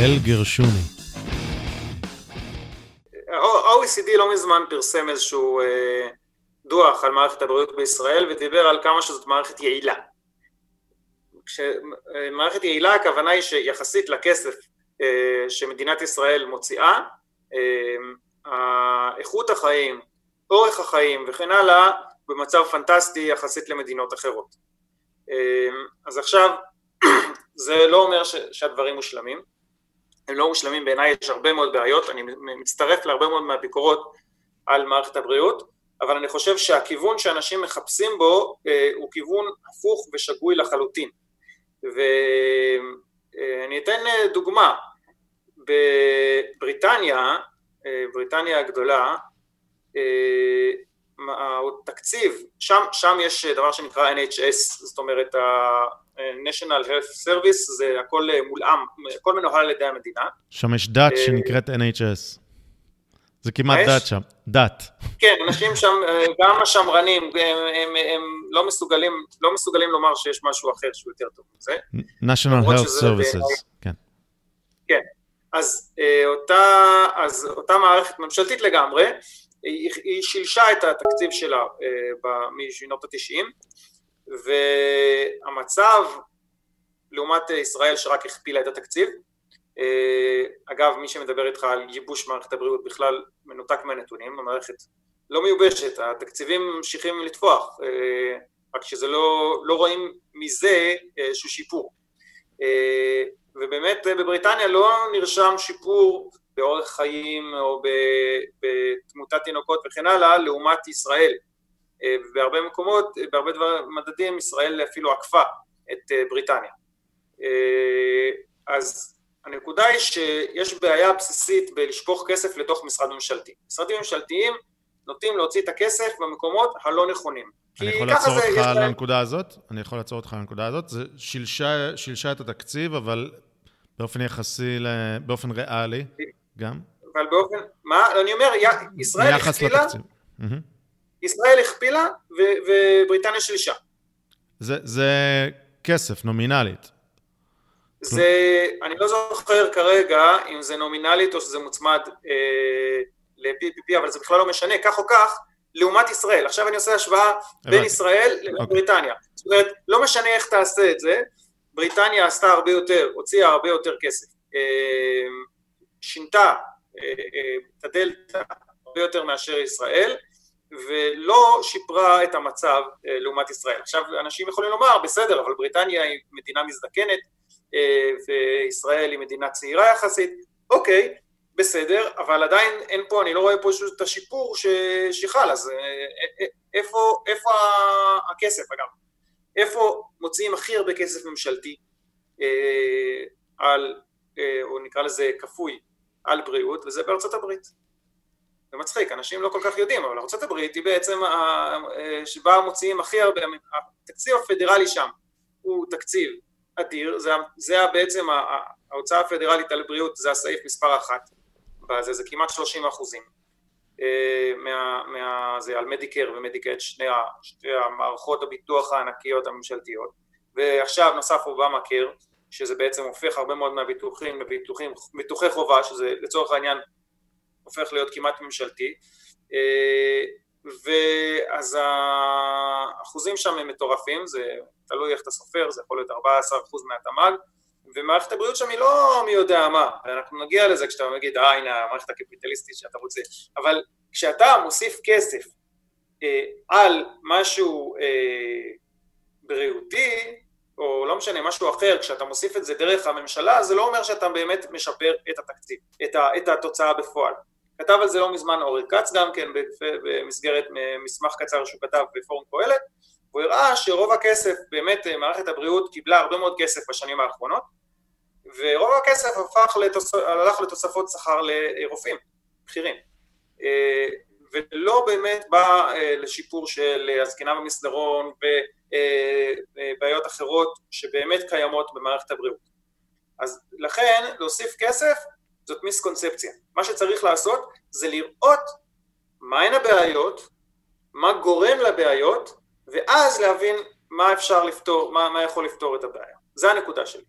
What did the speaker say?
הלל גרשוני. ה-OECD לא מזמן פרסם איזשהו אה, דוח על מערכת הבריאות בישראל ודיבר על כמה שזאת מערכת יעילה. כשמערכת יעילה הכוונה היא שיחסית לכסף אה, שמדינת ישראל מוציאה, אה, איכות החיים, אורך החיים וכן הלאה במצב פנטסטי יחסית למדינות אחרות. אז עכשיו זה לא אומר שהדברים מושלמים, הם לא מושלמים בעיניי, יש הרבה מאוד בעיות, אני מצטרף להרבה מאוד מהביקורות על מערכת הבריאות, אבל אני חושב שהכיוון שאנשים מחפשים בו אה, הוא כיוון הפוך ושגוי לחלוטין. ואני אתן אה, דוגמה, בבריטניה, אה, בריטניה הגדולה, התקציב, שם, שם יש דבר שנקרא NHS, זאת אומרת ה-National Health Service, זה הכל מולאם, הכל מנוהל על ידי המדינה. שם יש דת שנקראת NHS. זה כמעט דת שם, דת. כן, אנשים שם, גם השמרנים, הם, הם, הם לא, מסוגלים, לא מסוגלים לומר שיש משהו אחר שהוא יותר טוב מזה. National Health Services, כן. כן, אז אותה, אז אותה מערכת ממשלתית לגמרי, היא, היא שילשה את התקציב שלה משנות התשעים, והמצב לעומת ישראל שרק הכפילה את התקציב, אגב מי שמדבר איתך על ייבוש מערכת הבריאות בכלל מנותק מהנתונים, המערכת לא מיובשת, התקציבים ממשיכים לתפוח, רק שזה לא, לא רואים מזה איזשהו שיפור. ובאמת בבריטניה לא נרשם שיפור באורך חיים או בתמותת תינוקות וכן הלאה לעומת ישראל. בהרבה מקומות, בהרבה דבר, מדדים ישראל אפילו עקפה את בריטניה. אז הנקודה היא שיש בעיה בסיסית בלשפוך כסף לתוך משרד ממשלתי. משרדים ממשלתיים נוטים להוציא את הכסף במקומות הלא נכונים. אני יכול לעצור אותך על הנקודה הזאת? אני יכול לעצור אותך על הנקודה הזאת? זה שילשה, שילשה את התקציב, אבל באופן יחסי, באופן ריאלי גם? אבל באופן, מה? אני אומר, ישראל הכפילה, ישראל הכפילה ובריטניה שלישה. זה, זה כסף, נומינלית. זה, אני לא זוכר כרגע אם זה נומינלית או שזה מוצמד אה, ל-PPP, אבל זה בכלל לא משנה, כך או כך, לעומת ישראל. עכשיו אני עושה השוואה בין ישראל לבין אוקיי. בריטניה. זאת אומרת, לא משנה איך תעשה את זה, בריטניה עשתה הרבה יותר, הוציאה הרבה יותר כסף. אה, שינתה אה, אה, את הדלתא הרבה יותר מאשר ישראל, ולא שיפרה את המצב אה, לעומת ישראל. עכשיו, אנשים יכולים לומר, בסדר, אבל בריטניה היא מדינה מזדקנת, אה, וישראל היא מדינה צעירה יחסית, אוקיי, בסדר, אבל עדיין אין פה, אני לא רואה פה את השיפור שחל, אז אה, איפה, איפה הכסף אגב? איפה מוציאים הכי הרבה כסף ממשלתי על, או נקרא לזה כפוי, על בריאות, וזה בארצות הברית. זה מצחיק, אנשים לא כל כך יודעים, אבל הברית היא בעצם שבה מוציאים הכי הרבה, התקציב הפדרלי שם הוא תקציב אדיר, זה, זה בעצם ההוצאה הפדרלית על בריאות, זה הסעיף מספר אחת, בזה, זה כמעט 30 אחוזים אה, מה, מה, זה על מדיקר ומדיקט, שני, שתי המערכות הביטוח הענקיות הממשלתיות, ועכשיו נוסף אובמה קר, שזה בעצם הופך הרבה מאוד מהביטוחים לביטוחים, ביטוחי חובה, שזה לצורך העניין הופך להיות כמעט ממשלתי, אה, ואז האחוזים שם הם מטורפים, זה תלוי איך אתה סופר, זה יכול להיות 14% מהתמ"ג, ומערכת הבריאות שם היא לא מי יודע מה, ואנחנו נגיע לזה כשאתה מגיד, אה הנה המערכת הקפיטליסטית שאתה רוצה, אבל כשאתה מוסיף כסף אה, על משהו אה, בריאותי, או לא משנה, משהו אחר, כשאתה מוסיף את זה דרך הממשלה, זה לא אומר שאתה באמת משפר את התקציב, את, ה, את התוצאה בפועל. כתב על זה לא מזמן אורי כץ גם כן במסגרת מסמך קצר שהוא כתב בפורום קהלת, הוא הראה שרוב הכסף, באמת מערכת הבריאות קיבלה הרבה מאוד כסף בשנים האחרונות, ורוב הכסף הפך לתוס... הלך לתוספות שכר לרופאים בכירים, ולא באמת בא לשיפור של הזקנה במסדרון ובעיות אחרות שבאמת קיימות במערכת הבריאות. אז לכן להוסיף כסף זאת מיסקונספציה. מה שצריך לעשות זה לראות מהן הבעיות, מה גורם לבעיות, ואז להבין מה אפשר לפתור, מה, מה יכול לפתור את הבעיה. זה הנקודה שלי.